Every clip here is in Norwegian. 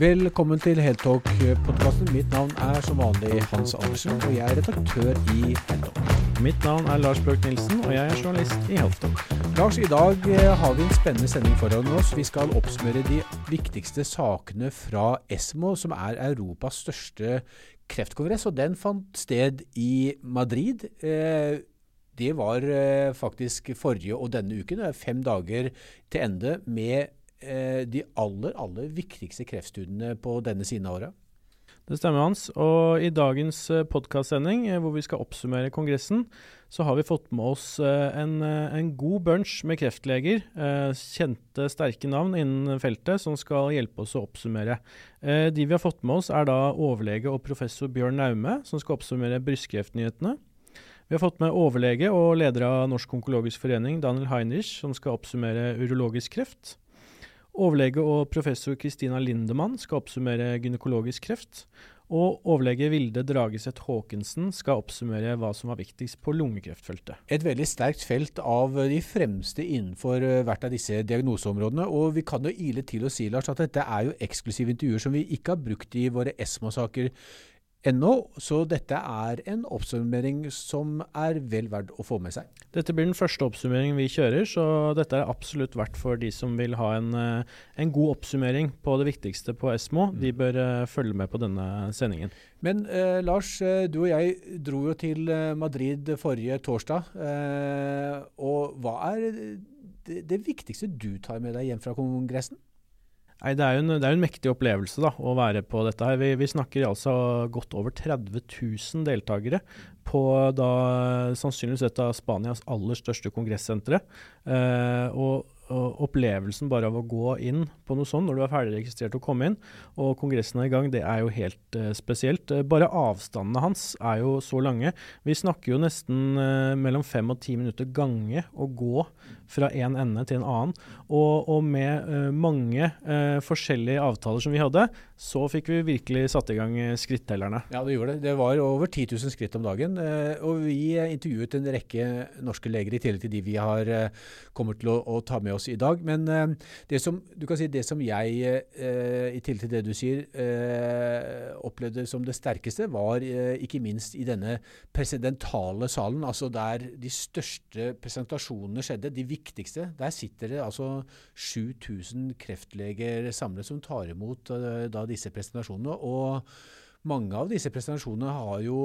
Velkommen til Heltalk-podkasten. Mitt navn er som vanlig Hans Andersen, og jeg er redaktør i Heltalk. Mitt navn er Lars Brøk Nilsen, og jeg er journalist i Heltalk. Lars, i dag eh, har vi en spennende sending foran oss. Vi skal oppsummere de viktigste sakene fra ESMO, som er Europas største kreftkongress, og den fant sted i Madrid. Eh, det var eh, faktisk forrige og denne uken. Det er fem dager til ende med Eh, de aller, aller viktigste kreftstudiene på denne siden av året? Det stemmer, Hans. Og i dagens eh, podkastsending, eh, hvor vi skal oppsummere kongressen, så har vi fått med oss en, en god bunch med kreftleger. Kjente, sterke navn innen feltet som skal hjelpe oss å oppsummere. De vi har fått med oss, er da overlege og professor Bjørn Naume, som skal oppsummere brystkreftnyhetene. Vi har fått med overlege og leder av Norsk onkologisk forening, Daniel Heinrich, som skal oppsummere urologisk kreft. Overlege og professor Kristina Lindemann skal oppsummere gynekologisk kreft. Og overlege Vilde Drageseth Haakensen skal oppsummere hva som var viktigst på lungekreftfeltet. Et veldig sterkt felt av de fremste innenfor eh, hvert av disse diagnoseområdene. Og vi kan jo ile til å si Lars, at dette er jo eksklusive intervjuer som vi ikke har brukt i våre ESMO-saker ennå, så dette er en oppsummering som er vel verdt å få med seg. Dette blir den første oppsummeringen vi kjører, så dette er absolutt verdt for de som vil ha en, eh, en god oppsummering på det viktigste på Esmo. De mm. bør uh, følge med på denne sendingen. Men uh, Lars, du og jeg dro jo til Madrid forrige torsdag. Uh, og hva er det, det viktigste du tar med deg hjem fra kongressen? Nei, det er jo en, det er en mektig opplevelse da, å være på dette. her. Vi, vi, snakker altså godt over 30 000 deltakere på da sannsynligvis et av Spanias aller største kongressentre. Eh, og opplevelsen bare av å gå inn på noe sånt når du er ferdig registrert og komme inn, og kongressen er i gang, det er jo helt uh, spesielt. Uh, bare avstandene hans er jo så lange. Vi snakker jo nesten uh, mellom fem og ti minutter gange å gå fra en ende til en annen. Og, og med mange forskjellige avtaler som vi hadde, så fikk vi virkelig satt i gang skrittellerne. Ja, det gjorde det. Det var over 10 000 skritt om dagen. og vi intervjuet en rekke norske leger, i tillegg til de vi har kommet til å, å ta med oss oss i dag. Men uh, det, som, du kan si, det som jeg, uh, i tillegg til det du sier, uh, opplevde som det sterkeste, var ikke minst i denne presidentale salen, altså der de største presentasjonene skjedde, de viktigste. Der sitter det altså 7000 kreftleger samlet som tar imot da disse presentasjonene. og mange av disse presentasjonene har jo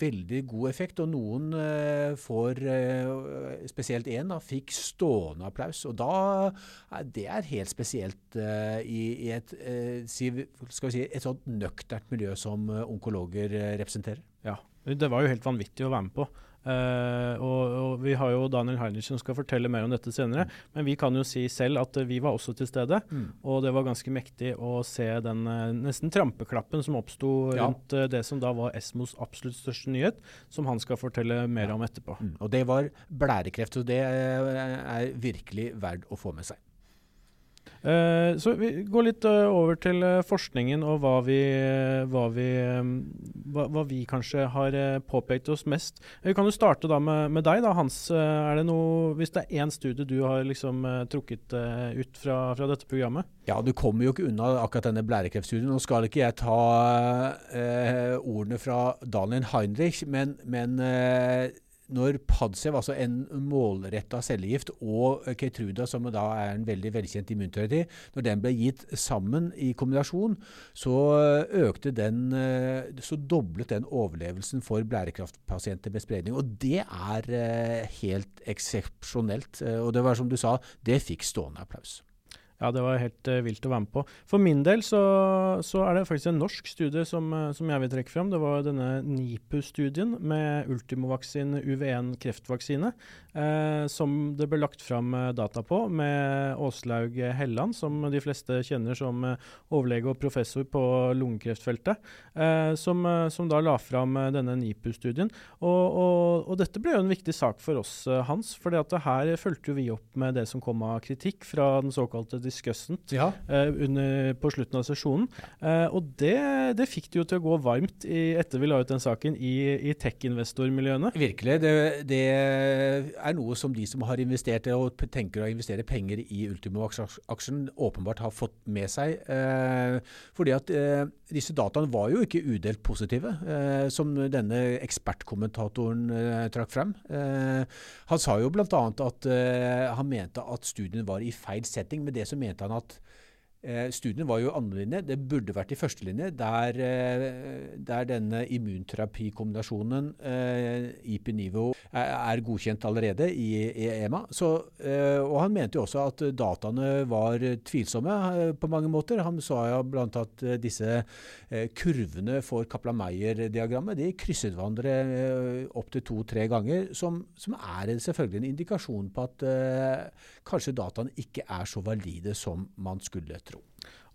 veldig god effekt, og noen eh, får eh, Spesielt én fikk stående applaus. og da, Det er helt spesielt eh, i, i, et, eh, skal vi si, et sånt nøkternt miljø som eh, onkologer eh, representerer. Ja, det var jo helt vanvittig å være med på. Uh, og, og, Vi har jo Daniel Heinrich som skal fortelle mer om dette senere. Mm. Men vi kan jo si selv at uh, vi var også til stede. Mm. Og det var ganske mektig å se den uh, nesten trampeklappen som oppsto ja. rundt det som da var Esmos absolutt største nyhet, som han skal fortelle mer ja. om etterpå. Mm. Og det var blærekreft. Og det er virkelig verdt å få med seg. Uh, så vi går litt uh, over til uh, forskningen og hva vi, hva, vi, hva, hva vi, kanskje har påpekt oss mest. Vi kan jo starte da med, med deg, da, Hans. er det noe, hvis det er én studie du har liksom trukket ut fra, fra, dette programmet? Ja, du kommer jo ikke unna akkurat denne blærekreftstudien. Nå skal ikke jeg ta ordene fra Daniel Heinrich, men, men når Padsev, altså en målretta cellegift, og Keytruda, som da er en veldig velkjent immunterapi, når den ble gitt sammen i kombinasjon, så økte den Så doblet den overlevelsen for blærekraftpasienter med spredning. Og det er eh, helt eksepsjonelt. Eh, og det var som du sa, det fikk stående applaus. Ja, det var helt uh, vilt å være med på. For min del så, så er det faktisk en norsk studie som, uh, som, jeg vil trekke fram. Det var denne NIPU-studien med Ultimovaccin UV1 kreftvaksine, uh, som det ble lagt fram data på, med Åslaug Helland, som de fleste kjenner som overlege og professor på lungekreftfeltet, som, som, da la fram denne NIPU-studien. Og, og, og, dette ble jo en viktig sak for oss, Hans, for her fulgte vi opp med det som kom av kritikk fra den såkalte Discussant Ja. eh, under, på slutten av sesjonen. Eh, og det, det fikk det jo til å gå varmt i, etter vi la ut den saken i, i tech-investormiljøene. Virkelig. Det, det er noe som de som har investert og tenker å investere penger i Ultimo-aksjen, åpenbart har fått med seg. Eh, fordi at disse dataene var jo ikke udelt positive, eh, som denne ekspertkommentatoren eh, trakk frem. Eh, han sa jo bl.a. at eh, han mente at studien var i feil setting. Med det så mente han at Eh, studien var jo andrelinje, det burde vært i førstelinje, der, eh, der denne immunterapikombinasjonen, eh, IP-nivå er, godkjent allerede i, EMA. Så, eh, og han mente jo også at dataene var tvilsomme på mange måter. Han sa jo blant at disse kurvene for Kaplan-Meyer-diagrammet de krysset hverandre eh, opptil to-tre ganger, som, som er selvfølgelig en indikasjon på at kanskje dataene ikke er så valide som man skulle tro.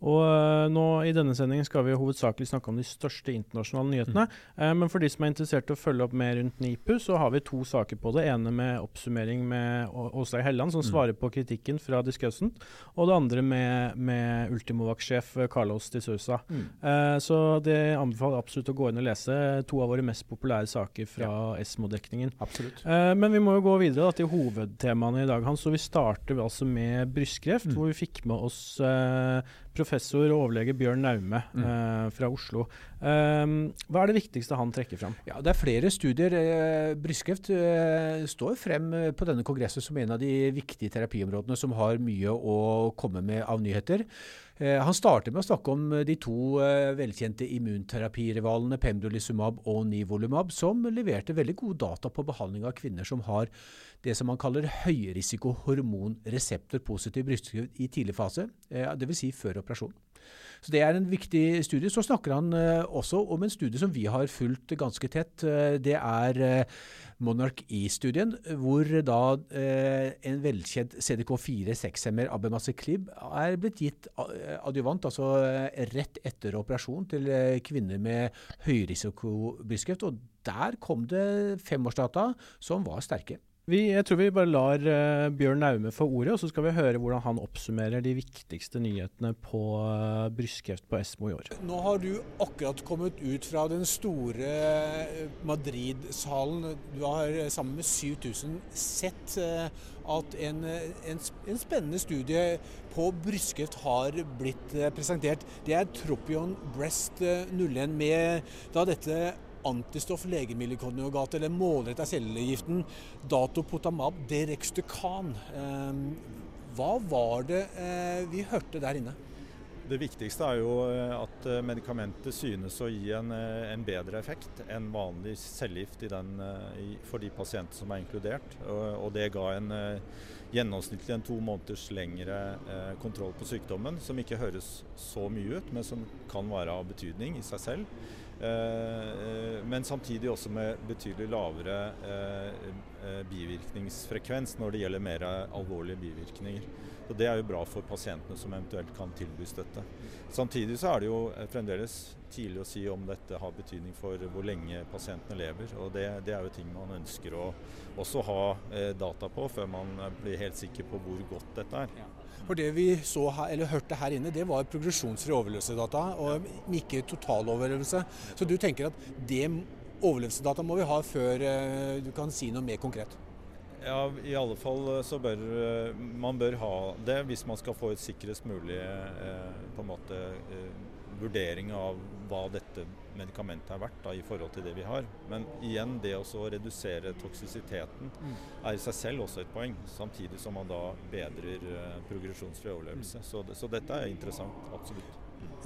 Og eh, nå I denne sendingen skal vi hovedsakelig snakke om de største internasjonale nyhetene. Eh, men for de som er interessert i å følge opp mer rundt NIPU, så har vi to saker på det. ene med oppsummering med Å- Helland, som Mm. svarer på kritikken fra Discussant. Og det andre med, med Ultimovac-sjef eh, Carlos de Sousa. Eh, så det anbefaler absolutt å gå inn og lese to av våre mest populære saker fra Esmo-dekningen. Absolutt. Eh, men vi må jo gå videre da, til hovedtemaene i dag, Hans. Så vi starter altså med brystkreft, Mm. hvor vi fikk med oss professor og overlege Bjørn Naume Mm. eh, fra Oslo. Eh, hva er det viktigste han trekker fram? Ja, Det er flere studier. Eh, brystkreft eh, står frem på denne kongressen som en av de viktige terapiområdene som har mye å komme med av nyheter. Han starter med å snakke om de to velkjente immunterapirivalene Pembrolizumab og Nivolumab, som leverte veldig gode data på behandling av kvinner som har det som man kaller høyrisiko hormonreseptor positiv brystkreft i tidlig fase, eh, dvs. Si før operasjon. Så Det er en viktig studie. Så snakker han eh, også om en studie som vi har fulgt ganske tett. Eh, det er Monarch E-studien, hvor da en velkjent CDK4-6-hemmer Abemaciclib er blitt gitt adjuvant, altså rett etter operasjon til kvinner med høyrisikobrystkreft. Og der kom det femårsdata som var sterke. Vi, jeg tror vi bare lar uh, Bjørn Naume få ordet, og så skal vi høre hvordan han oppsummerer de viktigste nyhetene på uh, brystkreft på Esmo i år. Nå har du akkurat kommet ut fra den store eh, Madrid-salen. Du har sammen med 7000 sett uh, at en, en, en spennende studie på brystkreft har blitt presentert. Det er Tropion Breast eh, 01 med da dette antistoff legemiddelkonjugat, eller målretta cellegiften datopotamab derextucan. Eh, Hva var det eh, vi hørte der inne? Det viktigste er jo eh, at eh, medikamentet synes å gi en, en bedre effekt enn vanlig cellegift for de pasienter som er inkludert. Og, og det ga en gjennomsnittlig en to måneders lengre kontroll på sykdommen, som ikke høres så mye ut, men som kan være av betydning i seg selv. Eh, eh, men samtidig også med betydelig lavere eh, bivirkningsfrekvens når det gjelder mer alvorlige bivirkninger. Så Det er jo bra for pasientene som eventuelt kan tilbys dette. Samtidig så er det jo fremdeles tidlig å si om dette har betydning for hvor lenge pasientene lever. og Det, det er jo ting man ønsker å også ha eh, data på før man blir helt sikker på hvor godt dette er. For det vi så her, eller hørte her inne, det var progresjonsfri overlevelsesdata, og ikke totaloverlevelse. Så du tenker at det overlevelsesdata må vi ha før eh, du kan si noe mer konkret? Ja, I alle fall eh, så bør eh, man bør ha det hvis man skal få et sikrest mulig eh, på en måte eh, vurdering av hva dette medikamentet er verdt da, i forhold til det vi har. Men igjen, det å redusere toksisiteten er i seg selv også et poeng. Samtidig som man da bedrer eh, progresjonsfri overlevelse. Så, det- så dette er interessant, absolutt.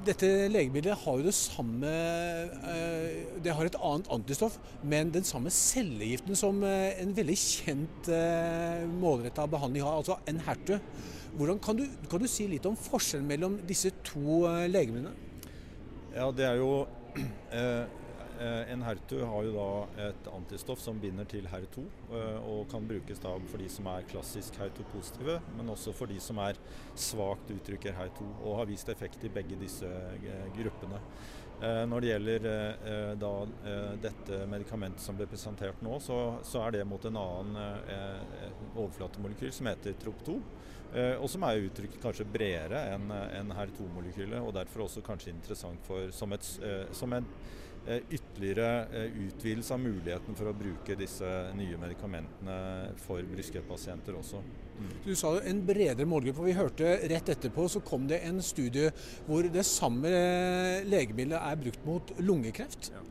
Dette legemiddelet har jo det samme eh, Det har et annet antistoff, men den samme cellegiften som eh, en veldig kjent uh, målretta behandling har, altså Enhertu. Hvordan kan du, kan du si litt om forskjellen mellom disse to eh, legemidlene? Ja, det er jo eh, eh, Enhertu har jo da et antistoff som binder til HER2, eh, og kan brukes da for de som er klassisk HER2-positive, men også for de som er svakt uttrykker HER2, og har vist effekt i begge disse gruppene. Når det gjelder da, dette medikamentet som ble presentert nå, så, så er det mot en annen overflatemolekyl som heter TROP2. Eh, og som er uttrykt kanskje bredere enn en HER2-molekylet, og derfor også kanskje interessant for, som, et, eh, som en eh, ytterligere utvidelse av muligheten for å bruke disse nye medikamentene for brystkreftpasienter også. Mm. Du sa en bredere målgruppe. og Vi hørte rett etterpå så kom det en studie hvor det samme legemiddelet er brukt mot lungekreft. Ja.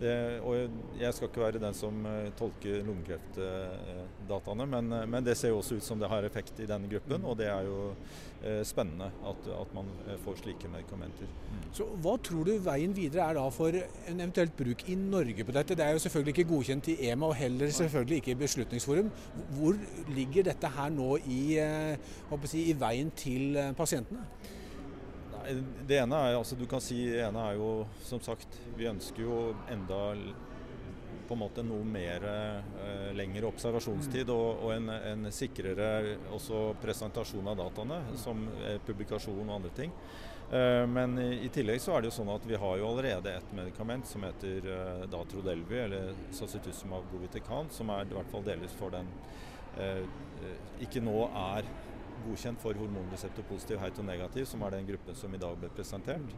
Det, og jeg skal ikke være den som uh, tolker lungekreftdataene, men, uh, men, det ser jo også ut som det har effekt i denne gruppen. Og det er jo eh, spennende at, at man får slike medikamenter. Mm. Så Hva tror du veien videre er da for en eventuelt bruk i Norge på dette? Det er jo selvfølgelig ikke godkjent i EMA og heller selvfølgelig ikke i Beslutningsforum. Hvor ligger dette her nå i, si, i veien til pasientene? Det ene er altså du kan si, ene er jo som sagt Vi ønsker jo enda på en måte noe mer eh, lengre observasjonstid mm. og, og en, en, sikrere også presentasjon av dataene, som eh, publikasjon og andre ting. Eh, men i, i, tillegg så er det jo sånn at vi har jo allerede et medikament som heter eh, Datrodelvi, eller Sacituzumab govitican, som er i hvert fall delvis for den eh, ikke nå er godkjent for hormonreseptorpositiv, heit og negativ, som er den gruppen som i dag ble presentert.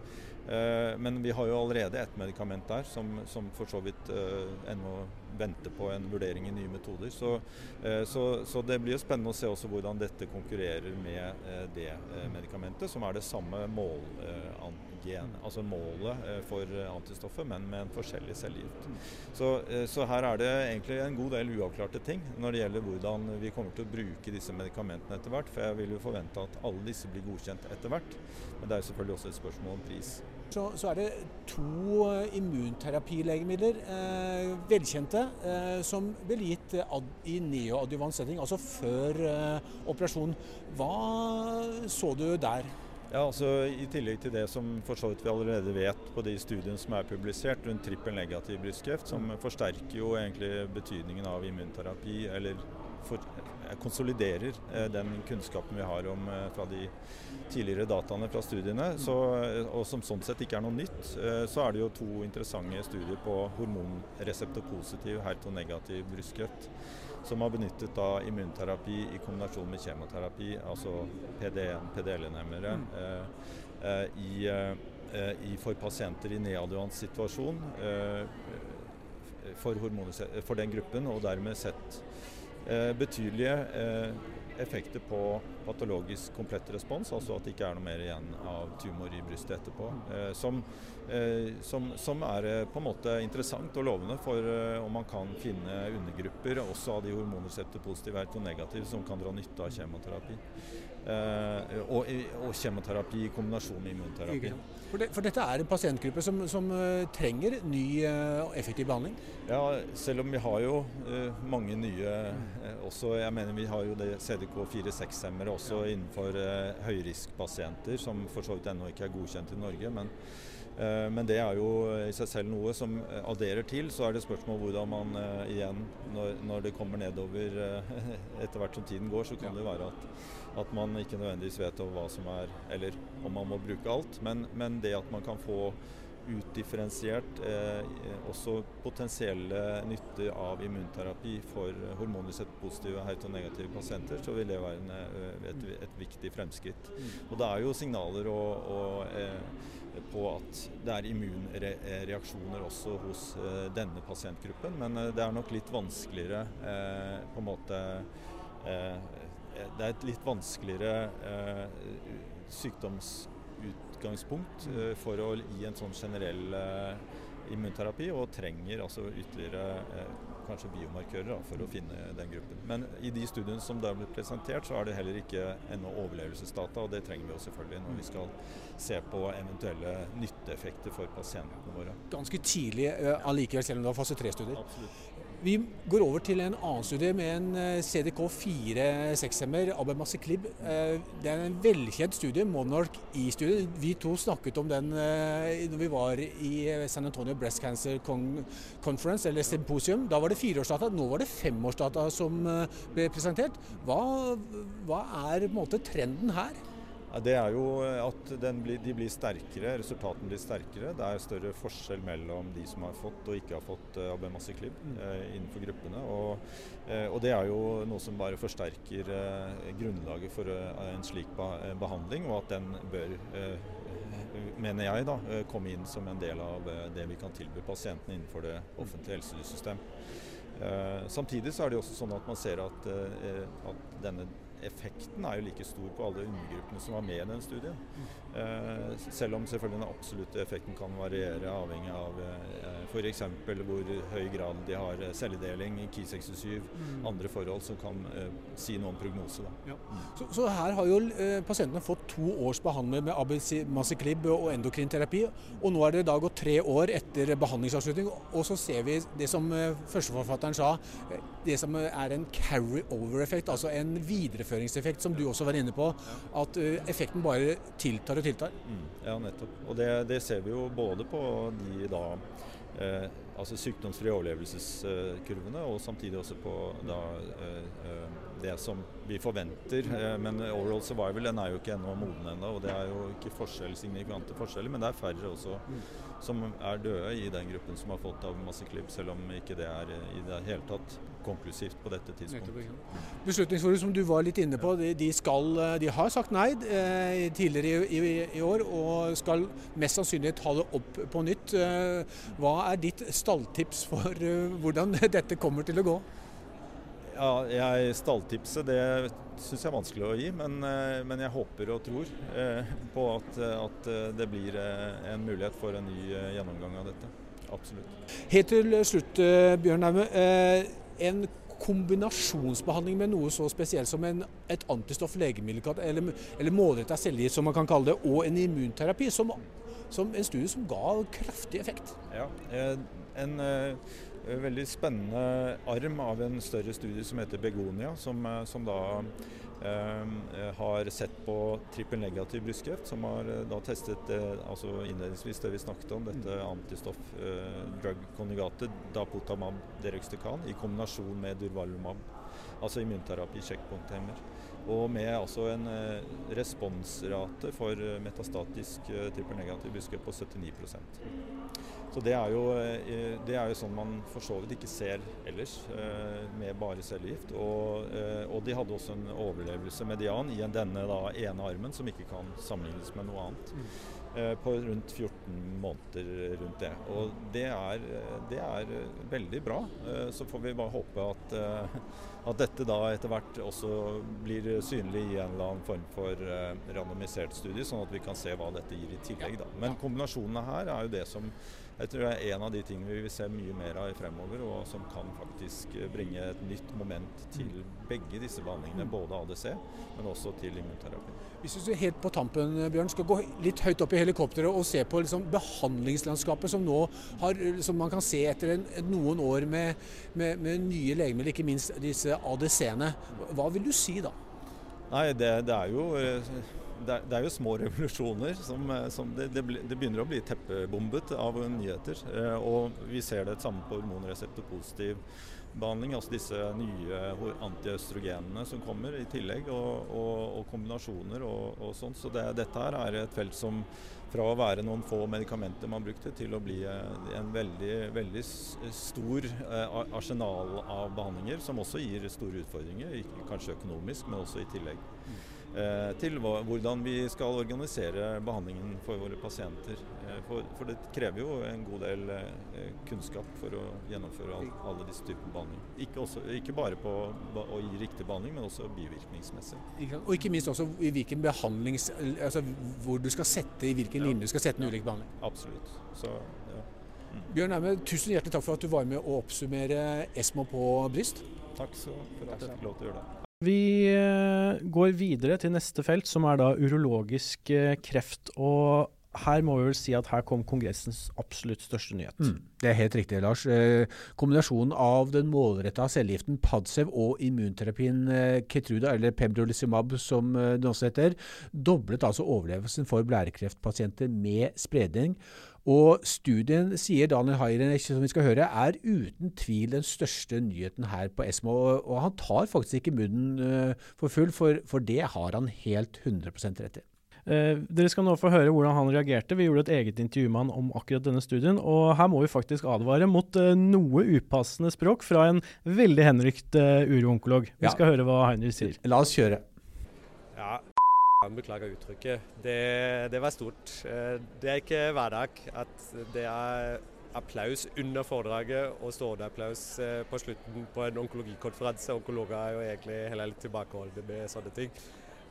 Eh, men vi har jo allerede et medikament der som, som for så vidt eh, ennå venter på en vurdering i nye metoder. Så, eh, så, så, det blir jo spennende å se også hvordan dette konkurrerer med eh, det eh, medikamentet, som er det samme mål, altså målet for antistoffet, men med en forskjellig cellegift. Så, så, her er det egentlig en god del uavklarte ting når det gjelder hvordan vi kommer til å bruke disse medikamentene etter hvert. For jeg vil jo forvente at alle disse blir godkjent etter hvert. Men det er jo selvfølgelig også et spørsmål om pris. Så, så er det to immunterapilegemidler, eh, velkjente, eh, som ble gitt ad, i neoadjuvant setting, altså før eh, operasjon. Hva så du der? Ja, altså I tillegg til det som for så vidt vi allerede vet på de studiene som er publisert rundt trippel negativ brystkreft, som mm. forsterker jo egentlig betydningen av immunterapi, eller for, eh, konsoliderer eh, den kunnskapen vi har om eh, fra de tidligere dataene fra studiene, så, og som sånn sett ikke er noe nytt, så er det jo to interessante studier på hormonreseptorpositiv HER2-negativ brystkreft som har benyttet da immunterapi i kombinasjon med kjemoterapi, altså PD1, PDL-nemmere, mm. eh, eh, i, eh, i, for pasienter i neadjuvant situasjon for, for, den gruppen, og dermed sett betydelige effekter på patologisk komplett respons, altså at det ikke er noe mer igjen av tumor i brystet etterpå. Eh, som, eh, som, som, er eh, på en måte interessant og lovende for om man kan finne undergrupper også av de hormonreseptor positive og negative som kan dra nytte av kjemoterapi. Og, og, kjemoterapi i kombinasjon med immunterapi. For, det, for, dette er en pasientgruppe som, som trenger ny og effektiv behandling? Ja, selv om vi har jo mange nye også. Jeg mener vi har jo det CDK4-6-hemmere også innenfor høyriskpasienter, som for så vidt ennå ikke er godkjent i Norge. Men, men, det er jo i seg selv noe som adderer til. Så er det spørsmål hvordan man uh, igjen, når, når, det kommer nedover etter hvert som tiden går, så kan det være at, at man ikke nødvendigvis vet hva som er Eller om man må bruke alt. Men, men det at man kan få utdifferensiert eh, også potensielle nytter av immunterapi for hormonreseptpositive HER2-negative pasienter, så vil det være en, eh, et, et, viktig fremskritt. Og Det er jo signaler og, og, eh, på at det er immunreaksjoner også hos eh, denne pasientgruppen, men eh, det er nok litt vanskeligere eh, på en måte det er et litt vanskeligere sykdoms utgangspunkt eh, for å gi en sånn generell immunterapi, og trenger altså ytterligere kanskje biomarkører da, for å finne den gruppen. Men i de studiene som har blitt presentert, så er det heller ikke ennå overlevelsesdata, og det trenger vi jo selvfølgelig når vi skal se på eventuelle nytteeffekter for pasientene våre. Ganske tidlig allikevel, selv om det var fase tre-studier. Absolutt. Vi går over til en annen studie med en eh, CDK4-sekshemmer, Abemaciclib. Eh, det er en velkjent studie, Monarch E-studie. Vi to snakket om den eh, når vi var i San Antonio Breast Cancer Conference, eller Symposium. Da var det fireårsdata, nå var det femårsdata som ble presentert. Hva, hva er måte trenden her? Det er jo at blir, de blir sterkere, resultatene blir sterkere. Det er større forskjell mellom de som har fått og ikke har fått uh, abemaciclib mm. uh, innenfor gruppene. Og, uh, og, det er jo noe som bare forsterker uh, grunnlaget for en slik behandling, og at den bør mener jeg, da, komme inn som en del av det vi kan tilby pasientene innenfor det offentlige helsesystem. Samtidig så er det også sånn at man ser at, at denne effekten er jo like stor på alle undergruppene som var med i den studien. Eh, selv om selvfølgelig den absolutte effekten kan variere avhengig av eh, f.eks. hvor høy grad de har celledeling, Ki67, mm. andre forhold som kan eh, si noe om prognose. Ja. Mm. Så, så, her har jo eh, pasientene fått to års behandling med abicimaciclib og endokrinterapi, og nå er det da gått tre år etter behandlingsavslutning, og så ser vi det som eh, førsteforfatteren sa, eh, det som er en carry-over-effekt, altså en videreføringseffekt, som du også var inne på. At uh, effekten bare tiltar og tiltar. Mm, ja, nettopp. Og det, det, ser vi jo både på de da eh, altså sykdomsfrie overlevelseskurvene, og samtidig også på da, eh, eh det som vi forventer. Eh, men overall survival den er jo ikke ennå moden ennå, og det er jo ikke forskjell, signifikante forskjeller. Men det er færre også mm. som er døde i den gruppen som har fått av masse klipp, selv om ikke det er i det hele tatt konklusivt på dette tidspunktet. Beslutningsforum som du var litt inne på, de, de, skal, de har sagt nei eh, tidligere i, i, i, år, og skal mest sannsynlig ta det opp på nytt. Eh, hva er ditt stalltips for eh, hvordan dette kommer til å gå? Ja, jeg, Stalltipset det syns jeg er vanskelig å gi, men, eh, men jeg håper og tror eh, på at, at, det blir eh, en mulighet for en ny gjennomgang av dette. Absolutt. Helt til slutt, Bjørn Naume. En kombinasjonsbehandling med noe så spesielt som en, et antistoff eller, eller målretta cellegift, som man kan kalle det, og en immunterapi, som, som en studie som ga kraftig effekt. Ja, en veldig spennende arm av en større studie som heter Begonia, som, eh, som da eh, har sett på trippelnegativ brystkreft. Som har eh, da testet eh, altså innledningsvis det vi snakket om, dette mm. antistoff eh, drug konjugatet dapotamab deruxtecan i kombinasjon med durvalumab. Altså immunterapi, checkpoint-hemmer. Og med altså en eh, responsrate for metastatisk trippelnegativ brystkreft på 79% så det er, jo, eh, det er jo sånn man for så vidt ikke ser ellers, eh, med bare cellegift. Og, eh, og, de hadde også en overlevelse median i denne da, ene armen, som ikke kan sammenlignes med noe annet. Mm. På rundt 14 måneder rundt det. Og det er, det er veldig bra. Så får vi bare håpe at, at dette da etter hvert også blir synlig i en eller annen form for randomisert studie, sånn at vi kan se hva dette gir i tillegg. Da. Men kombinasjonene her er jo det som jeg tror er en av de tingene vi vil se mye mer av i fremover, og som kan faktisk bringe et nytt moment til begge disse behandlingene. Både ADC, men også til immunterapi. Hvis du helt på tampen Bjørn, skal gå litt høyt opp i helikopteret og se på liksom behandlingslandskapet som har, som man kan se etter en, noen år med, med, med nye legemidler, ikke minst disse ADC-ene. Hva vil du si da? Nei, det, det er jo det, er, det er jo små revolusjoner. Som, som det, begynner å bli teppebombet av nyheter. Eh, og vi ser det samme på hormonreseptorpositiv behandling. Altså disse nye antiøstrogenene som kommer i tillegg, og, og, og kombinasjoner og, og sånn. Så dette her er et felt som fra å være noen få medikamenter man brukte, til å bli eh, en veldig, veldig stor arsenal av behandlinger, som også gir store utfordringer. Kanskje økonomisk, men også i tillegg. Eh, til hvordan vi skal organisere behandlingen for våre pasienter. Eh, for, for det krever jo en god del eh, kunnskap for å gjennomføre alle disse typer behandling. Ikke, også, ikke, bare på å gi riktig behandling, men også bivirkningsmessig. Og ikke minst også i hvilken behandlings, altså hvor du skal sette, i hvilken ja. linje du skal sette en ulik behandling. Absolutt. Så, ja. mm. Bjørn Erme, tusen hjertelig takk for at du var med å oppsummere ESMO på bryst. Takk for at jeg fikk lov til å gjøre det. Vi eh, går videre til neste felt, som er da urologisk kreft. og her må vi vel si at her kom kongressens absolutt største nyhet. Mm, det er helt riktig, Lars. Eh, kombinasjonen av den målretta cellegiften Padsev og immunterapien Ketruda, eller Pembrolizumab som den også heter, doblet altså overlevelsen for blærekreftpasienter med spredning. Og studien, sier Daniel Hayren, som vi skal høre, er uten tvil den største nyheten her på Esmo. Og han tar faktisk ikke munnen uh, for full, for, for, det har han helt 100 rett i. Eh, dere skal nå få høre hvordan han reagerte. Vi gjorde et eget intervju med han om akkurat denne studien. Og her må vi faktisk advare mot eh, noe upassende språk fra en veldig henrykt uh, uroonkolog. Vi Ja. skal høre hva Heinrich sier. La oss kjøre. Ja, jeg beklager uttrykket. Det, det var stort. Eh, Det er ikke hverdag at det er applaus under foredraget og stående applaus eh, på slutten på en onkologikonferanse. Onkologer er jo egentlig heller litt tilbakeholdne med sånne ting.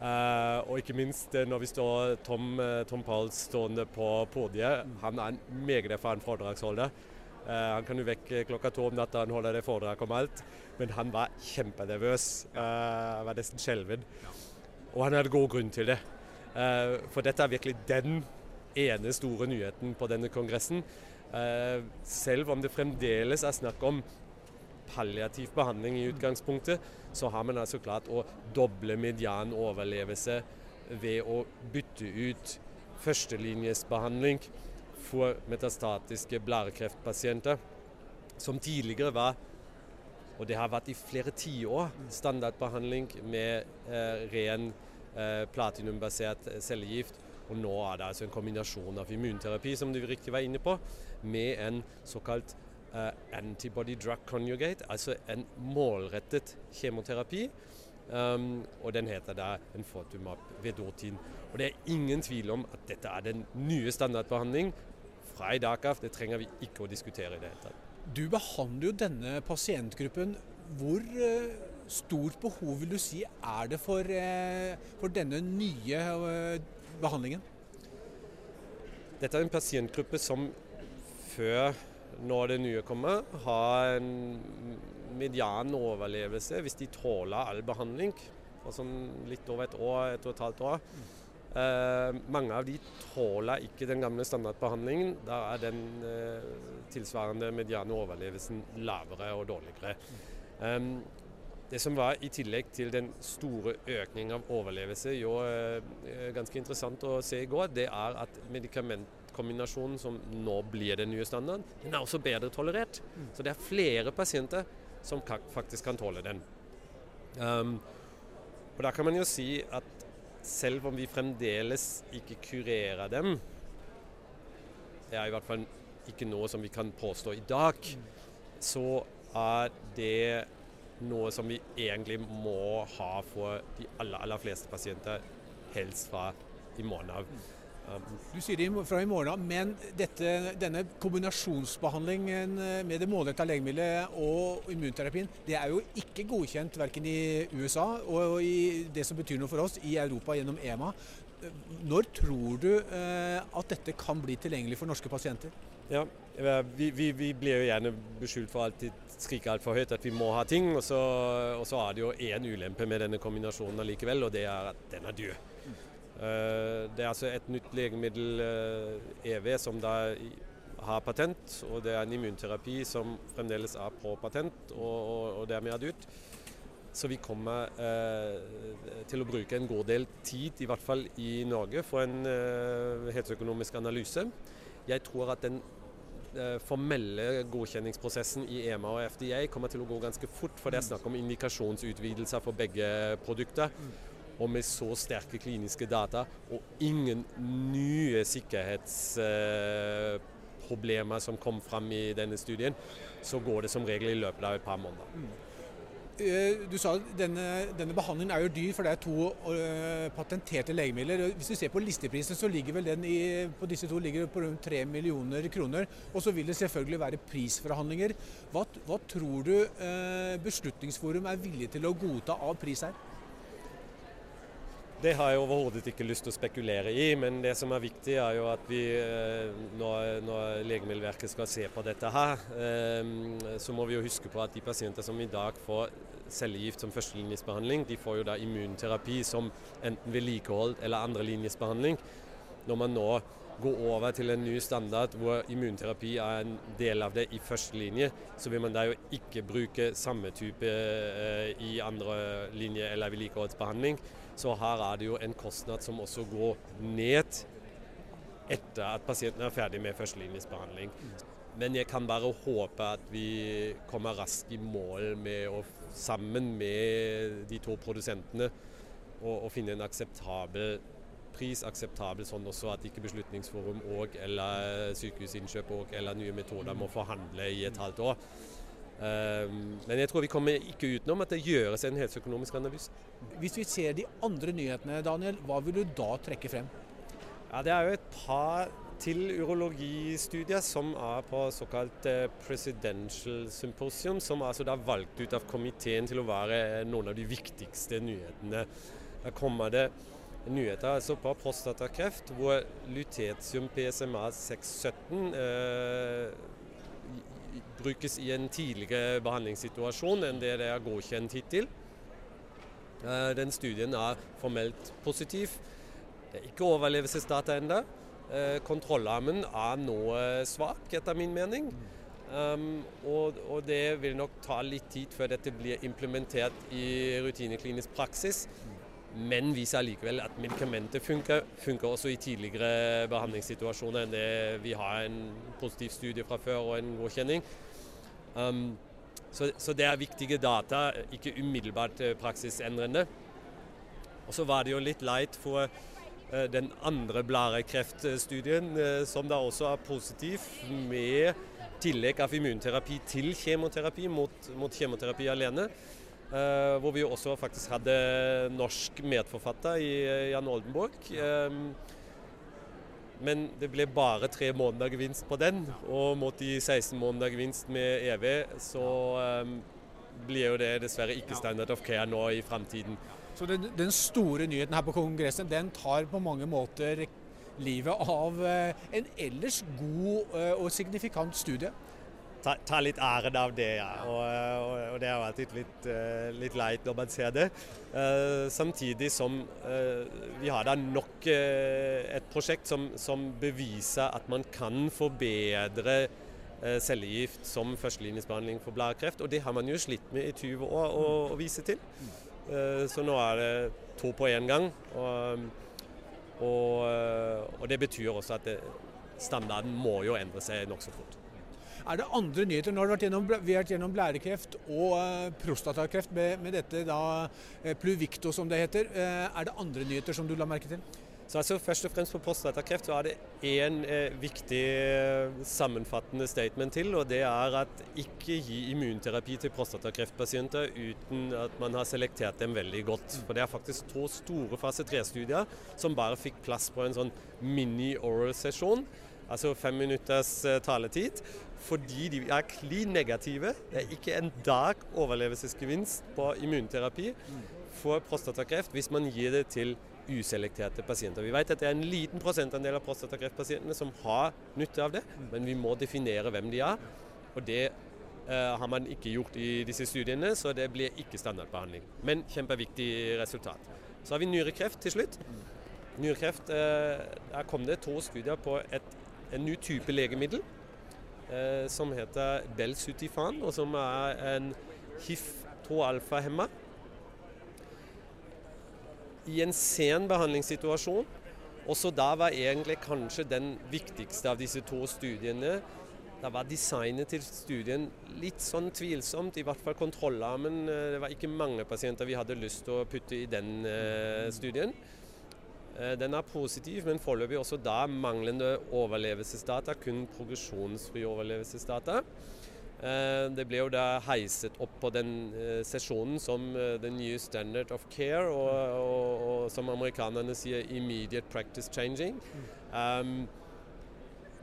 Eh, og ikke minst eh, når vi står Tom, eh, Tom Pauls stående på podiet. Han er en meget erfaren foredragsholder. Uh, han kan jo vekke klokka to om natta han holder det foredraget om alt. Men han var kjempenervøs. Uh, var nesten skjelven. Og han hadde god grunn til det. Uh, for dette er virkelig den ene store nyheten på denne kongressen. Selv om det fremdeles er snakk om palliativ behandling i utgangspunktet, så har man altså klart å doble median overlevelse ved å bytte ut førstelinjesbehandling for metastatiske blærekreftpasienter, som tidligere var og det har vært i flere tiår standardbehandling med eh, ren eh, platinumbasert cellegift. Og nå er det altså en kombinasjon av immunterapi, som du riktig var inne på, med en såkalt antibody drug conjugate, altså en målrettet kjemoterapi. Um, og den heter da Enfortumab vedotin. Og det er ingen tvil om at dette er den nye standardbehandling fra i dag av. Det trenger vi ikke å diskutere i det hele tatt. Du behandler jo denne pasientgruppen. Hvor eh, stort behov vil du si er det for, eh, for denne nye eh, behandlingen? Dette er en pasientgruppe som før når det nye kommer, har en median overlevelse hvis de tåler all behandling. sånn litt over et år, et og et halvt år. Eh, mange av de tåler ikke den gamle standardbehandlingen. Da er den eh, tilsvarende mediane overlevelsen lavere og dårligere. Um, det som var i tillegg til den store økningen av overlevelse, jo eh, ganske interessant å se i går, det er at medikamentkombinasjonen som nå blir den nye standarden, den er også bedre tolerert. Så det er flere pasienter som faktisk kan tåle den. Um, og da kan man jo si at selv om vi fremdeles ikke kurerer dem, det er i hvert fall ikke noe som vi kan påstå i dag, så er det noe som vi egentlig må ha for de aller, aller fleste pasienter, helst fra i morgen av. Du sier det fra i morgen men dette, denne kombinasjonsbehandlingen eh, med det målretta legemiddelet og immunterapien, det er jo ikke godkjent verken i USA og i det som betyr noe for oss, i Europa gjennom EMA. Når tror du eh, at dette kan bli tilgjengelig for norske pasienter? Ja, vi, vi, vi blir jo gjerne beskyldt for alltid skrike altfor høyt at vi må ha ting, og så, og så er det jo én ulempe med denne kombinasjonen allikevel, og det er at den er dyr. Eh, Det er altså et nytt legemiddel, eh, EV, som da har patent, og det er en immunterapi som fremdeles er på patent, og, og, og dermed er ut. Så vi kommer eh, til å bruke en god del tid, i hvert fall i Norge, for en eh, helseøkonomisk analyse. Jeg tror at den eh, formelle godkjenningsprosessen i EMA og FDA kommer til å gå ganske fort, for det er snakk om indikasjonsutvidelser for begge produkter. Og med så sterke kliniske data og ingen nye sikkerhetsproblemer som kom fram i denne studien, så går det som regel i løpet av et par måneder. Eh, Du sa at denne, denne behandlingen er jo dyr, for det er to eh, patenterte legemidler. Hvis du ser på listeprisen, så ligger vel den i, på disse to ligger på rundt 3 millioner kroner. Og så vil det selvfølgelig være prisforhandlinger. Hva, hva tror du eh, Beslutningsforum er villig til å godta av pris her? Det har jeg overhodet ikke lyst til å spekulere i, men det som er viktig er jo at vi, eh, når, når Legemiddelverket skal se på dette her, eh, så må vi jo huske på at de pasienter som i dag får cellegift som førstelinjesbehandling, de får jo da immunterapi som enten vedlikehold eller andrelinjesbehandling. Når man nå går over til en ny standard hvor immunterapi er en del av det i første linje, så vil man da jo ikke bruke samme type eh, i andre linje eller vedlikeholdsbehandling. Så her er det jo en kostnad som også går ned etter at pasienten er ferdig med førstelinjesbehandling. Men jeg kan bare håpe at vi kommer raskt i mål med å sammen med de to produsentene å finne en akseptabel prisakseptabel, sånn også at ikke Beslutningsforum og eller Sykehusinnkjøp og eller Nye Metoder må forhandle i et halvt år. Um, men jeg tror vi kommer ikke utenom at det gjøres en helseøkonomisk analyse. Hvis vi ser de andre nyhetene, Daniel, hva vil du da trekke frem? Ja, Det er jo et par til urologistudier som er på såkalt eh, presidential symposium, som er altså da valgt ut av komiteen til å være noen av de viktigste nyhetene. Da kommer det nyheter altså på prostatakreft, hvor lutetium PSMA 617 eh, brukes i en tidligere behandlingssituasjon enn det det er godkjent hittil. Eh, den studien er formelt positiv. Det er ikke overlevelsesdata ennå. Eh, kontrollarmen er nå svak, etter min mening. Um, og, og, det vil nok ta litt tid før dette blir implementert i rutineklinisk praksis. Men viser allikevel at medikamentet funker, funker også i tidligere behandlingssituasjoner enn det vi har en positiv studie fra før og en godkjenning. Um, så, så, det er viktige data, ikke umiddelbart eh, praksisendrende. Og så var det jo litt leit for uh, den andre blærekreftstudien, uh, som da også er positiv, med tillegg av immunterapi til kjemoterapi mot, mot kjemoterapi alene. Uh, hvor vi også faktisk hadde norsk medforfatter i Jan Oldenborg. Um, men det ble bare tre måneder gevinst på den, og mot de 16 måneder gevinst med EV, så um, blir jo det dessverre ikke standard of care nå i framtiden. Så den, den, store nyheten her på kongressen, den tar på mange måter livet av uh, en ellers god og signifikant studie? Ta, ta, litt æren av det, ja. Og, og, og det er alltid litt, uh, litt, leit når man ser det. Uh, samtidig som uh, vi har da nok et prosjekt som, som, beviser at man kan forbedre cellegift som førstelinjesbehandling for bladkreft. Og det har man jo slitt med i 20 år å, å vise til. så nå er det to på én gang. Og, og, det betyr også at det, standarden må jo endre seg nokså fort. Er det andre nyheter? Nå har vært gjennom, vi vært gjennom blærekreft og uh, prostatakreft med, med, dette da uh, Pluvicto, som det heter. Uh, er det andre nyheter som du la merke til? Så altså Først og fremst på prostatakreft så er det én eh, viktig sammenfattende statement til. og Det er at ikke gi immunterapi til prostatakreftpasienter uten at man har selektert dem veldig godt. For Det er faktisk to store fase 3-studier som bare fikk plass på en sånn mini-oral-sesjon. Altså fem minutters taletid fordi de er klin negative. Det er ikke en dag overlevelsesgevinst på immunterapi for prostatakreft hvis man gir det til uselekterte pasienter. Vi vet at det er en liten prosentandel av prostatakreftpasientene som har nytte av det, men vi må definere hvem de er. Og det uh, har man ikke gjort i disse studiene, så det blir ikke standardbehandling. Men kjempeviktig resultat. Så har vi nyrekreft til slutt. Nyrekreft, uh, Der kom det to studier på et, en ny type legemiddel eh, som heter Belsutifan, og som er en HIF-2-alfa-hemma. I en sen behandlingssituasjon. Også da var egentlig kanskje den viktigste av disse to studiene da var designet til studien litt sånn tvilsomt, i hvert fall kontrollarmen. Eh, det var ikke mange pasienter vi hadde lyst til å putte i den eh, studien. Eh, den er positiv, men foreløpig også da manglende overlevelsesdata. Kun progresjonsfri overlevelsesdata. Eh, det ble jo da heiset opp på den eh, sesjonen som the new standard of care, og, og, og som amerikanerne sier 'immediate practice changing'. Um,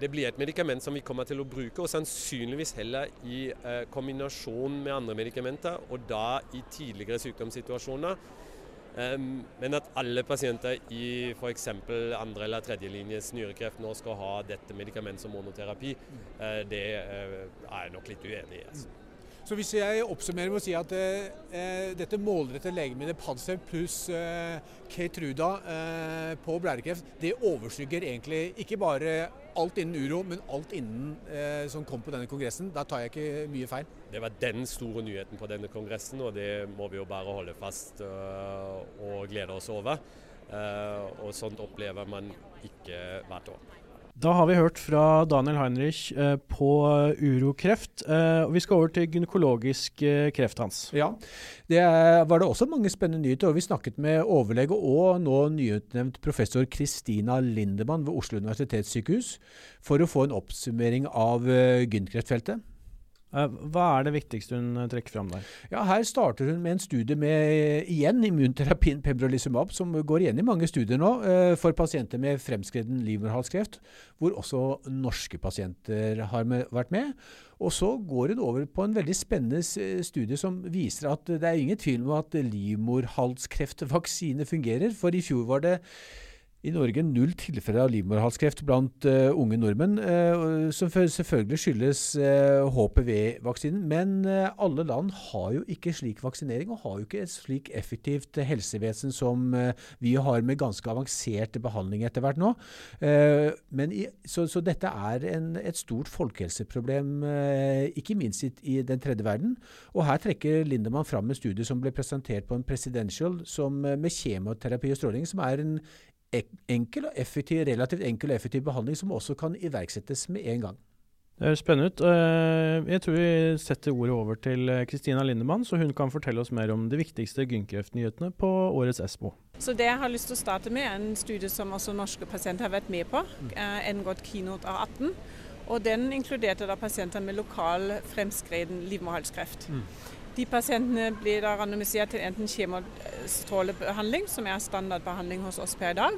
det blir et medikament som vi kommer til å bruke, og sannsynligvis heller i kombinasjon med andre medikamenter, og da i tidligere sykdomssituasjoner. Men at alle pasienter i f.eks. andre- eller tredjelinjes nyrekreft nå skal ha dette medikamentet som monoterapi, eh, det eh, er jeg nok litt uenig i. Altså. Så hvis jeg oppsummerer med å si at eh, dette målrettede legemiddelet Padcev pluss eh, Keytruda eh, på blærekreft, det overskygger egentlig ikke bare alt innen uro, men alt innen eh, som kom på denne kongressen. Da tar jeg ikke mye feil. Det var den store nyheten på denne kongressen, og det må vi jo bare holde fast uh, og glede oss over. Uh, og sånt opplever man ikke hvert år. Da har vi hørt fra Daniel Heinrich eh, på urokreft. Eh, og vi skal over til gynekologisk eh, kreft, Hans. Ja, det er, var det også mange spennende nyheter. og Vi snakket med overlege og nå nyutnevnt professor Kristina Lindemann ved Oslo universitetssykehus for å få en oppsummering av eh, gynkreftfeltet. Eh, hva er det viktigste hun eh, trekker fram der? Ja, Her starter hun med en studie med igjen immunterapien pembrolizumab, som går igjen i mange studier nå, eh, for pasienter med fremskreden livmorhalskreft, hvor også norske pasienter har vært med. Og så går hun over på en veldig spennende studie som viser at det er ingen tvil om at livmorhalskreftvaksine fungerer. For i fjor var det i Norge null tilfeller av livmorhalskreft blant uh, unge nordmenn, uh, som selvfølgelig skyldes uh, eh, HPV-vaksinen. Men alle land har jo ikke slik vaksinering, og har jo ikke et slik effektivt helsevesen som vi har med ganske avansert behandling etter hvert nå. I, så, så, dette er en, et stort folkehelseproblem, ikke minst i, i, den tredje verden. Og her trekker Lindemann fram en studie som ble presentert på en presidential som, med kjemoterapi og stråling, som er en enkel og effektiv, relativt enkel og effektiv behandling som også kan iverksettes med en gang. Det høres spennende ut. Eh, jeg tror vi setter ordet over til Kristina Lindemann, så hun kan fortelle oss mer om de viktigste gynkreftnyhetene på årets ESPO. Så Det jeg har lyst til å starte med, er en studie som også norske pasienter har vært med på. Mm. NGOT Keynote A18. Og Den inkluderte da pasienter med lokal fremskreden livmorhalskreft. Mm. De pasientene blir da randomisert til enten kjemostrålebehandling, som er standardbehandling hos oss per dag.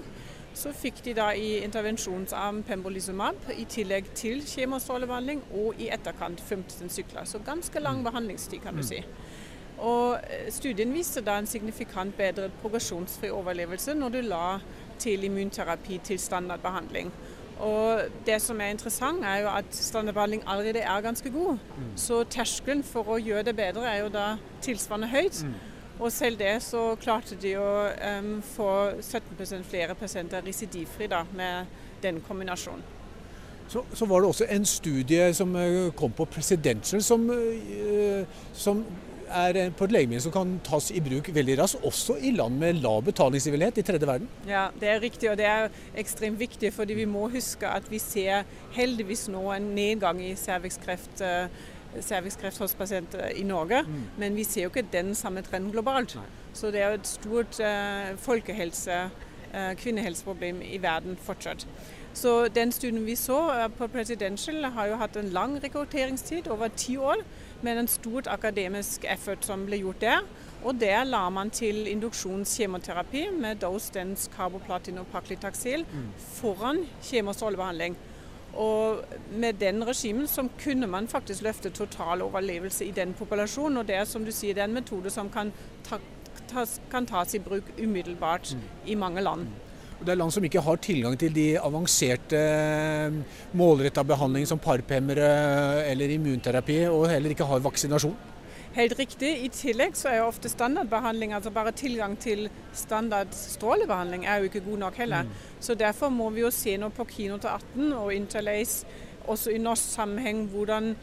Så fikk de da i intervensjonsarm pembrolizumab i tillegg til kjemostrålebehandling, og i etterkant 15 sykler. Så ganske lang mm. behandlingstid, kan du mm. si. Og eh, Studien viste da en signifikant bedre progresjonsfri overlevelse når du la til immunterapi til standardbehandling. Og Det som er interessant, er jo at standardbehandling allerede er ganske god. Mm. Så terskelen for å gjøre det bedre er jo da tilsvarende høyt. Mm. Og selv det så klarte de å um, få 17% flere pasienter residivfri da, med den kombinasjonen. Så, så, var det også en studie som eh, kom på Presidential, som, uh, som er på et legemiddel som kan tas i bruk veldig raskt, også i land med lav betalingsivillighet i tredje verden. Ja, det er riktig, og det er ekstremt viktig. fordi vi må huske at vi ser heldigvis nå en nedgang i cervixkreft. Cervixkreft hos pasienter i Norge, mm. men vi ser jo ikke den samme trenden globalt. Nei. Så det er jo et stort uh, folkehelse, uh, kvinnehelseproblem i verden fortsatt. Så den studien vi så på Presidential, har jo hatt en lang rekrutteringstid, over ti år med en stort akademisk effort som ble gjort der. Og der la man til induksjonskjemoterapi med dose dense carboplatin og paklitaxil mm. foran kjemostrålebehandling. Og med den regimen så kunne man faktisk løfte total overlevelse i den populasjonen. Og det er som du sier, det er en metode som kan, ta, tas, kan tas i bruk umiddelbart mm. i mange land. Mm. Det er land som ikke har tilgang til de avanserte eh, målretta behandling som parphemmere eller immunterapi, og heller ikke har vaksinasjon. Helt riktig. I tillegg så er jo ofte standardbehandling, altså bare tilgang til standard strålebehandling, er jo ikke god nok heller. Mm. Så derfor må vi jo se nå på Kino til 18 og Interlace, også i norsk sammenheng, hvordan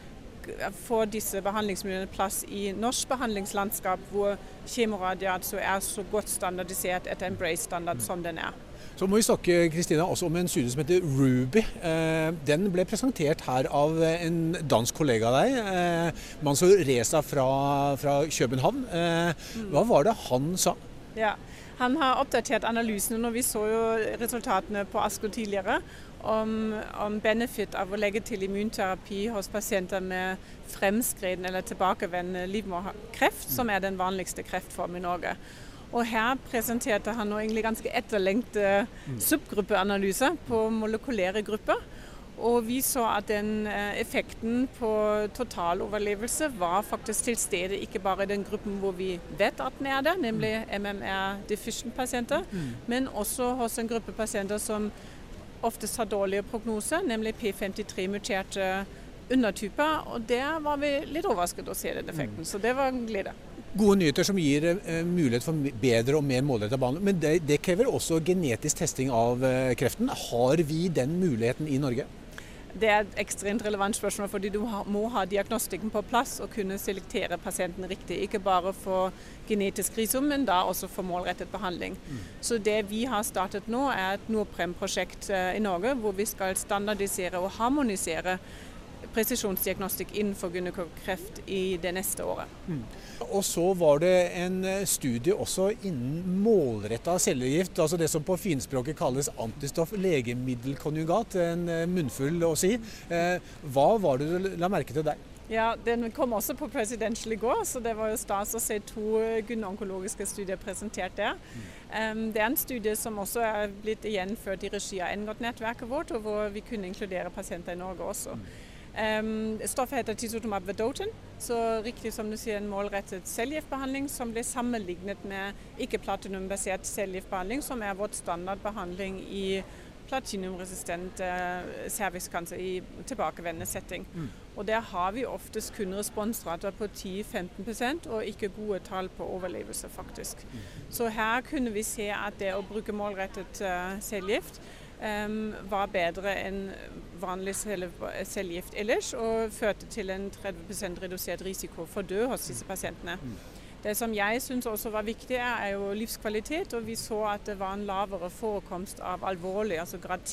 får disse behandlingsmiljøene plass i norsk behandlingslandskap, hvor kjemoradiat er så godt standardisert etter Embrace-standard som den er. Så må vi snakke Kristina, også om en studie som heter Ruby. Eh, den ble presentert her av en dansk kollega av deg, eh, Mansour Reza fra, fra København. Eh, hva var det han sa? Ja, Han har oppdatert analysene. når Vi så jo resultatene på ASKO tidligere om, om benefit av å legge til immunterapi hos pasienter med fremskreden eller tilbakevendende livmorkreft, som er den vanligste kreftformen i Norge. Og her presenterte han nå egentlig ganske etterlengte subgruppeanalyser subgruppeanalyse på molekylære grupper. Og vi så at den eh, effekten på totaloverlevelse var faktisk til stede ikke bare i den gruppen hvor vi vet at den er det, nemlig MMR deficient pasienter, mm. men også hos en gruppe pasienter som oftest har dårlige prognoser, nemlig P53-muterte undertyper. Og der var vi litt overrasket å se den effekten, mm. så det var en glede gode nyheter som gir eh, mulighet for bedre og mer målrettet behandling. Men det, det, krever også genetisk testing av eh, kreften. Har vi den muligheten i Norge? Det er et ekstremt relevant spørsmål, fordi du må ha diagnostikken på plass og kunne selektere pasienten riktig. Ikke bare for genetisk risum, men da også for målrettet behandling. Mm. Så det vi har startet nå, er et Norprem-prosjekt eh, i Norge, hvor vi skal standardisere og harmonisere presisjonsdiagnostikk innenfor gynekologkreft i det neste året. Mm. Og så var det en eh, studie også innen målretta cellegift, altså det som på finspråket kalles antistoff legemiddelkonjugat. En eh, munnfull å si. Eh, hva var det du la merke til der? Ja, Den kom også på Presidential i går, så det var jo stas å se to gyneonkologiske studier presentert der. Um, det er en studie som også er blitt gjenført i regi av NGOT-nettverket vårt, og hvor vi kunne inkludere pasienter i Norge også. Um, stoffet heter tisotumab vedotin, så riktig som du sier, en målrettet cellegiftbehandling som blir sammenlignet med ikke-platinumbasert cellegiftbehandling, som er vårt standardbehandling i platinumresistent uh, cervixkancer i tilbakevendende setting. Mm. Og Der har vi oftest kun responsrater på 10-15% og ikke gode tall på overlevelse, faktisk. Mm. Så her kunne vi se at det å bruke målrettet uh, cellegift var bedre enn vanlig cellegift ellers, og førte til en 30% redusert risiko for død hos disse pasientene. Mm. Det som jeg syns også var viktig, er jo livskvalitet. Og vi så at det var en lavere forekomst av alvorlige, altså grad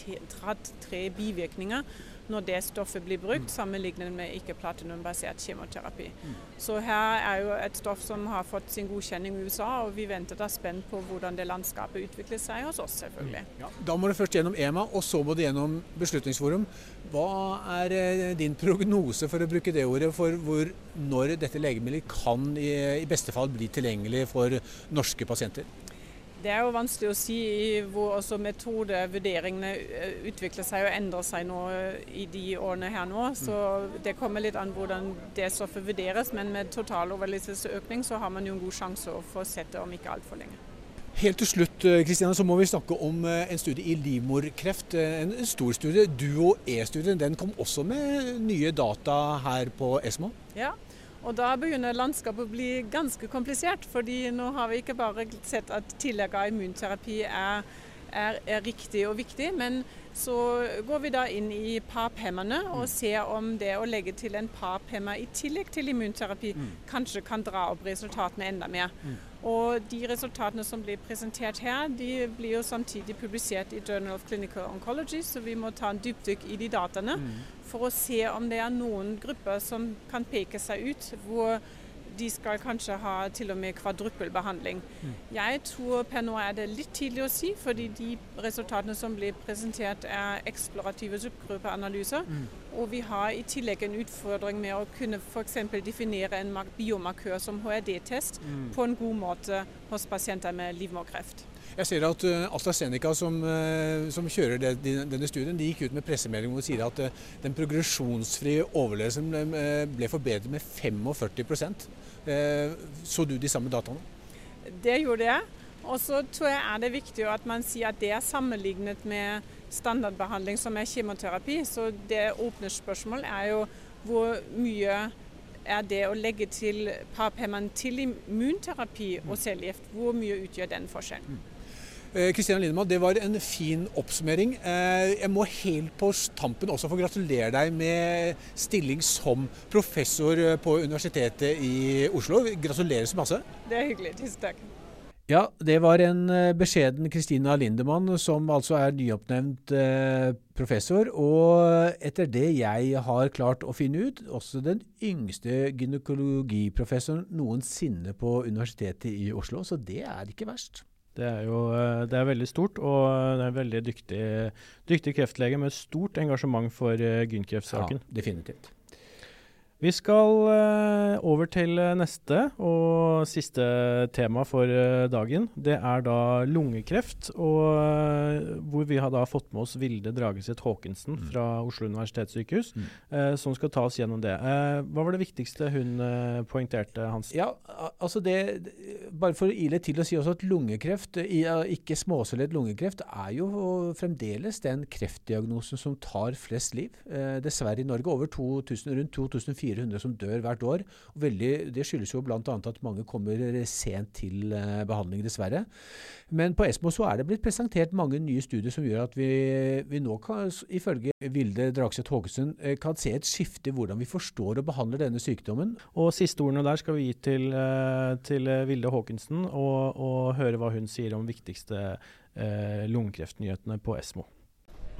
3 bivirkninger når det stoffet blir brukt, sammenlignet med ikke-platinumbasert kjemoterapi. Så her er jo et stoff som har fått sin godkjenning i USA, og vi venter da spent på hvordan det landskapet utvikler seg hos oss, selvfølgelig. Ja, da må det først gjennom EMA, og så må det gjennom Beslutningsforum. Hva er eh, din prognose, for å bruke det ordet, for hvor, når dette legemiddelet kan i, i beste fall bli tilgjengelig for norske pasienter? Det er jo vanskelig å si hvor også metodevurderingene eh, utvikler seg og endrer seg nå eh, i de årene her nå. Så det kommer litt an hvordan det stoffet vurderes. Men med totaloverlevelsesøkning så har man jo en god sjanse å få sett det om ikke altfor lenge. Helt til slutt Kristiane, eh, så må vi snakke om en studie i livmorkreft. En stor studie. Duo-E-studien den kom også med nye data her på ESMO? Ja, og da begynner landskapet å bli ganske komplisert. fordi nå har vi ikke bare sett at tillegg av immunterapi er, er, er riktig og viktig, men så går vi da inn i PAP-hemmerne og mm. ser om det å legge til en PAP-hemmer i tillegg til immunterapi mm. kanskje kan dra opp resultatene enda mer. Og de resultatene som blir presentert her, de blir jo samtidig publisert i Journal of Clinical Oncology, så vi må ta en dypdykk i de dataene mm. for å se om det er noen grupper som kan peke seg ut hvor de skal kanskje ha til og med kvadruppelbehandling. Mm. Jeg tror per nå er det litt tidlig å si, fordi de resultatene som blir presentert er eksplorative subgruppeanalyser. Mm. Og vi har i tillegg en utfordring med å kunne f.eks. definere en biomarkør som HRD-test mm. på en god måte hos pasienter med livmorkreft. Jeg ser at uh, AstraZeneca, som, uh, som kjører det, denne studien, de gikk ut med pressemelding hvor de sier at uh, den progresjonsfrie overlevelsen ble, ble forbedret med 45% Så du de samme dataene? Det gjorde jeg. Og så tror jeg er det viktig at man sier at det er sammenlignet med standardbehandling som er kjemoterapi. Så det åpne spørsmål er jo hvor mye er det å legge til parapemman til immunterapi og cellegift, hvor mye utgjør den forskjellen? Kristian eh, Lindemann, det var en fin oppsummering. Eh, jeg må helt på tampen også få gratulere deg med stilling som professor på Universitetet i Oslo. Gratulerer så masse. Det er hyggelig. Tusen takk. Ja, det var en eh, beskjeden Kristina Lindemann, som altså er nyoppnevnt professor. Og etter det jeg har klart å finne ut, også den yngste gynekologiprofessoren noensinne på Universitetet i Oslo. Så det er ikke verst. Det er jo eh, det er veldig stort, og det er en veldig dyktig, dyktig kreftlege med stort engasjement for uh, gynkreftsaken. Ja, definitivt. Vi skal uh, over til uh, neste og siste tema for uh, dagen. Det er da lungekreft, og hvor vi har da fått med oss Vilde Drageseth Haakensen mm. fra Oslo universitetssykehus, mm. som skal ta oss gjennom det. hva var det viktigste hun poengterte, Hans? Ja, altså det, Bare for å ile til å si også at lungekreft, ikke småcellet lungekreft, er jo fremdeles den kreftdiagnosen som tar flest liv. dessverre i Norge over 2000, rundt 2400 400 som dør hvert år. Veldig, det skyldes jo bl.a. at mange kommer sent til behandling, dessverre. Men på Esmo så er det blitt presentert mange nye studier som gjør at vi, vi nå kan, ifølge Vilde Dragseth Haagesund, kan se et skifte i hvordan vi forstår og behandler denne sykdommen. Og siste ordene der skal vi gi til, til Vilde Hågensen, og, og, høre hva hun sier om viktigste eh, lungekreftnyhetene på Esmo.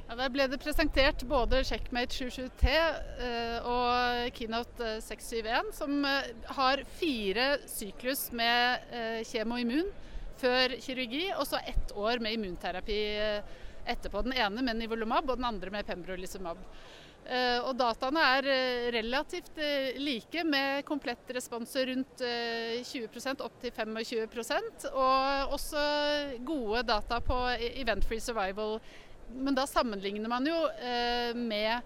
Ja, der ble det presentert både Checkmate 77T eh, og Keynote 671, eh, som eh, har fire syklus med kjemoimmun før kirurgi, og så ett år med immunterapi etterpå. Den ene med nivolumab og den andre med pembrolizumab. Og dataene er relativt like, med komplett responser rundt 20% opp til 25% og også gode data på e-, event-free survival men da sammenligner man jo eh, med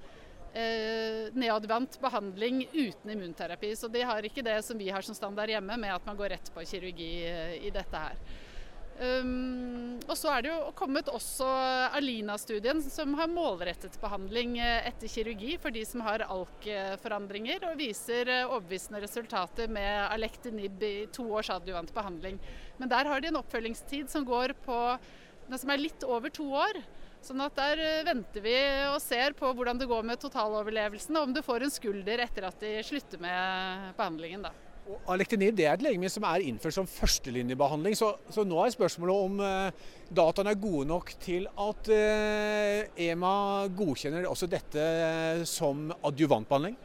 eh, neadvant behandling uten immunterapi. Så de har ikke det som vi har som standard hjemme, med at man går rett på kirurgi eh, i dette her. Um, og så er det jo kommet også Alina-studien, som har målrettet behandling eh, etter kirurgi for de som har ALK-forandringer, og viser overbevisende resultater med Alektinib i to års adjuvant behandling. Men der har de en oppfølgingstid som går på som er litt over to år. Sånn at Der eh, venter vi og ser på hvordan det går med totaloverlevelsen, og om du får en skulder etter at de slutter med behandlingen. da. Alektinib det er et legemiddel som er innført som førstelinjebehandling. Så, så nå er spørsmålet om eh, dataene er gode nok til at eh, EMA godkjenner også dette som adjuvantbehandling?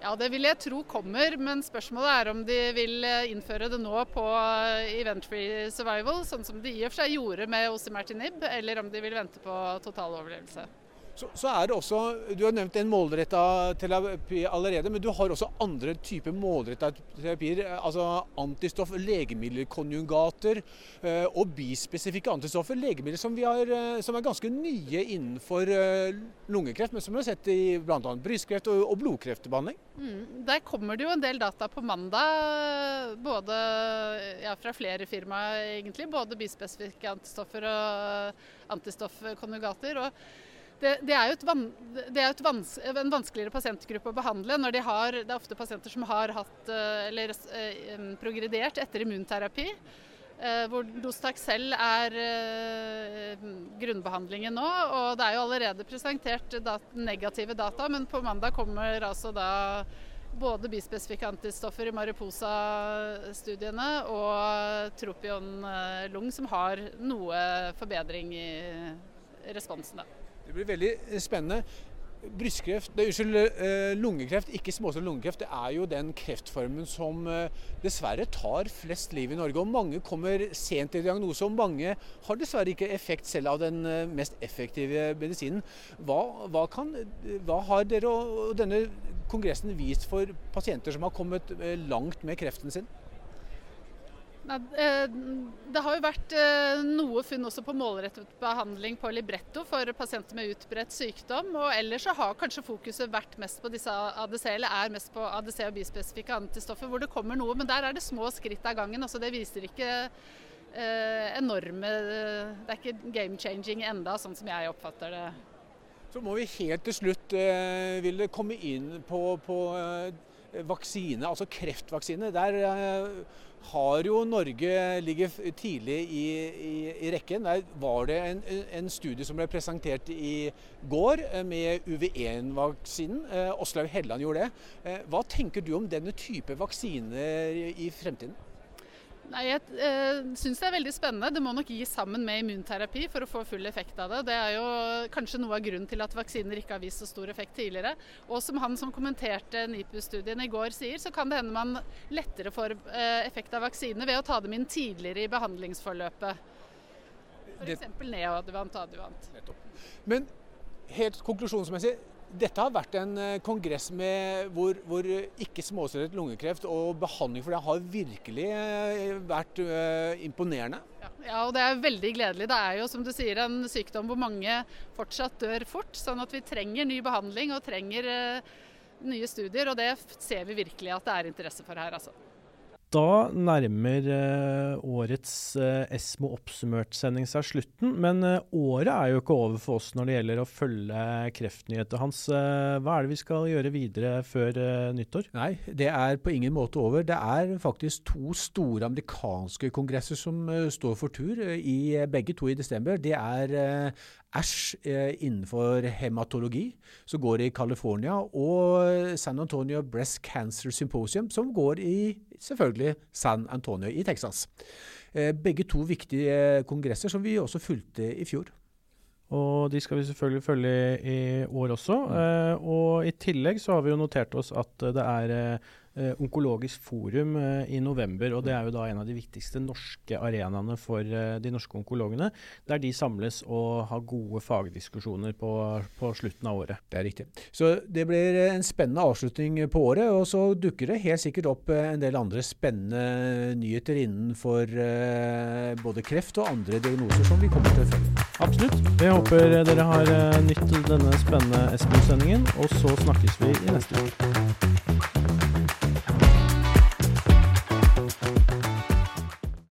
Ja, Det vil jeg tro kommer, men spørsmålet er om de vil eh, innføre det nå på eh, event-free survival, sånn som de i og for seg gjorde med osimertinib, eller om de vil vente på totaloverlevelse. Så, så, er det også, Du har nevnt en målretta terapi allerede, men du har også andre typer målretta terapier. altså Antistoff, legemiddelkonjugater eh, og bispesifikke antistoffer. Legemidler som, har, eh, som, er ganske nye innenfor eh, lungekreft, men som vi har sett i bl.a. brystkreft og, og blodkreftbehandling. Mm, der kommer det jo en del data på mandag, både ja, fra flere firmaer egentlig. Både bispesifikke antistoffer og antistoffkonjugater. og det, det, er jo van, det er vans, en vanskeligere pasientgruppe å behandle. når de har, Det er ofte pasienter som har hatt, eh, eller eh, progredert etter immunterapi. Eh, hvor Dostaxel er grunnbehandlingen nå. og Det er jo allerede presentert negative data, men på mandag kommer altså da både bispesifikke antistoffer i Mariposa-studiene og Tropion Lung, som har noe forbedring i responsen. da. Det blir veldig eh, spennende. Brystkreft, det, unnskyld, eh, lungekreft, ikke småsett lungekreft, det er jo den kreftformen som eh, dessverre tar flest liv i Norge. og Mange kommer sent til diagnose, og mange har dessverre ikke effekt selv av den mest effektive medisinen. Hva, hva, kan, hva har dere og denne kongressen vist for pasienter som har kommet langt med kreften sin? Eh, det har jo vært eh, noe funn også på målrettet behandling på libretto for pasienter med utbredt sykdom. og Ellers så har kanskje fokuset vært mest på disse ADC, eller er mest på ADC og bispesifikke antistoffer, hvor det kommer noe. Men der er det små skritt av gangen. altså Det viser ikke eh, enorme Det er ikke game changing enda, sånn som jeg oppfatter det. Så må vi helt til slutt eh, ville komme inn på, på vaksine, altså kreftvaksine. Der eh, har jo Norge ligget tidlig i, i, i, rekken. Der var det en, en, studie som ble presentert i går eh, med UV1-vaksinen. Eh, Åslaug Helland gjorde det. Eh, hva tenker du om denne type vaksiner i fremtiden? Nei, Jeg eh, syns det er veldig spennende. Det må nok gis sammen med immunterapi for å få full effekt av det. Det er jo kanskje noe av grunnen til at vaksiner ikke har vist så stor effekt tidligere. Og som han som kommenterte NIPU-studien i går sier, så kan det hende man lettere får eh, effekt av vaksiner ved å ta dem inn tidligere i behandlingsforløpet. F.eks. neoadjuvant og adjuvant. Men helt konklusjonsmessig, dette har vært en eh, kongress med hvor, hvor ikke småcellet lungekreft og behandling for det har virkelig eh, vært imponerende. Ja, ja, og det er veldig gledelig. Det er jo som du sier en sykdom hvor mange fortsatt dør fort. Sånn at vi trenger ny behandling og trenger nye studier. Og det ser vi virkelig at det er interesse for her, altså. Da nærmer uh, årets uh, Esmo oppsummert-sending seg slutten. Men uh, året er jo ikke over for oss når det gjelder å følge kreftnyheter. Hans, hva er det vi skal gjøre videre før nyttår? Nei, det er på ingen måte over. Det er faktisk to store amerikanske kongresser som står for tur, i begge to i desember. Det er ASH innenfor hematologi, som går i California, og San Antonio Breast Cancer Symposium, som går i selvfølgelig San Antonio i Texas. Eh, begge to viktige kongresser som vi også fulgte i fjor. Og de skal vi selvfølgelig følge i år også. Mm. Eh, og i tillegg så har vi jo notert oss at det er eh, eh, Onkologisk forum eh, i november. og Det er jo da en av de viktigste norske arenaene for eh, de norske onkologene. Der de samles og har gode fagdiskusjoner på, på, slutten av året. Det er riktig. Så det blir en spennende avslutning på året. Og så dukker det helt sikkert opp eh, en del andre spennende nyheter innenfor eh, både kreft og andre diagnoser som vi kommer til å følge. Absolutt. Jeg håper dere har nytt denne spennende Espen-sendingen. og så snakkes vi i neste uke.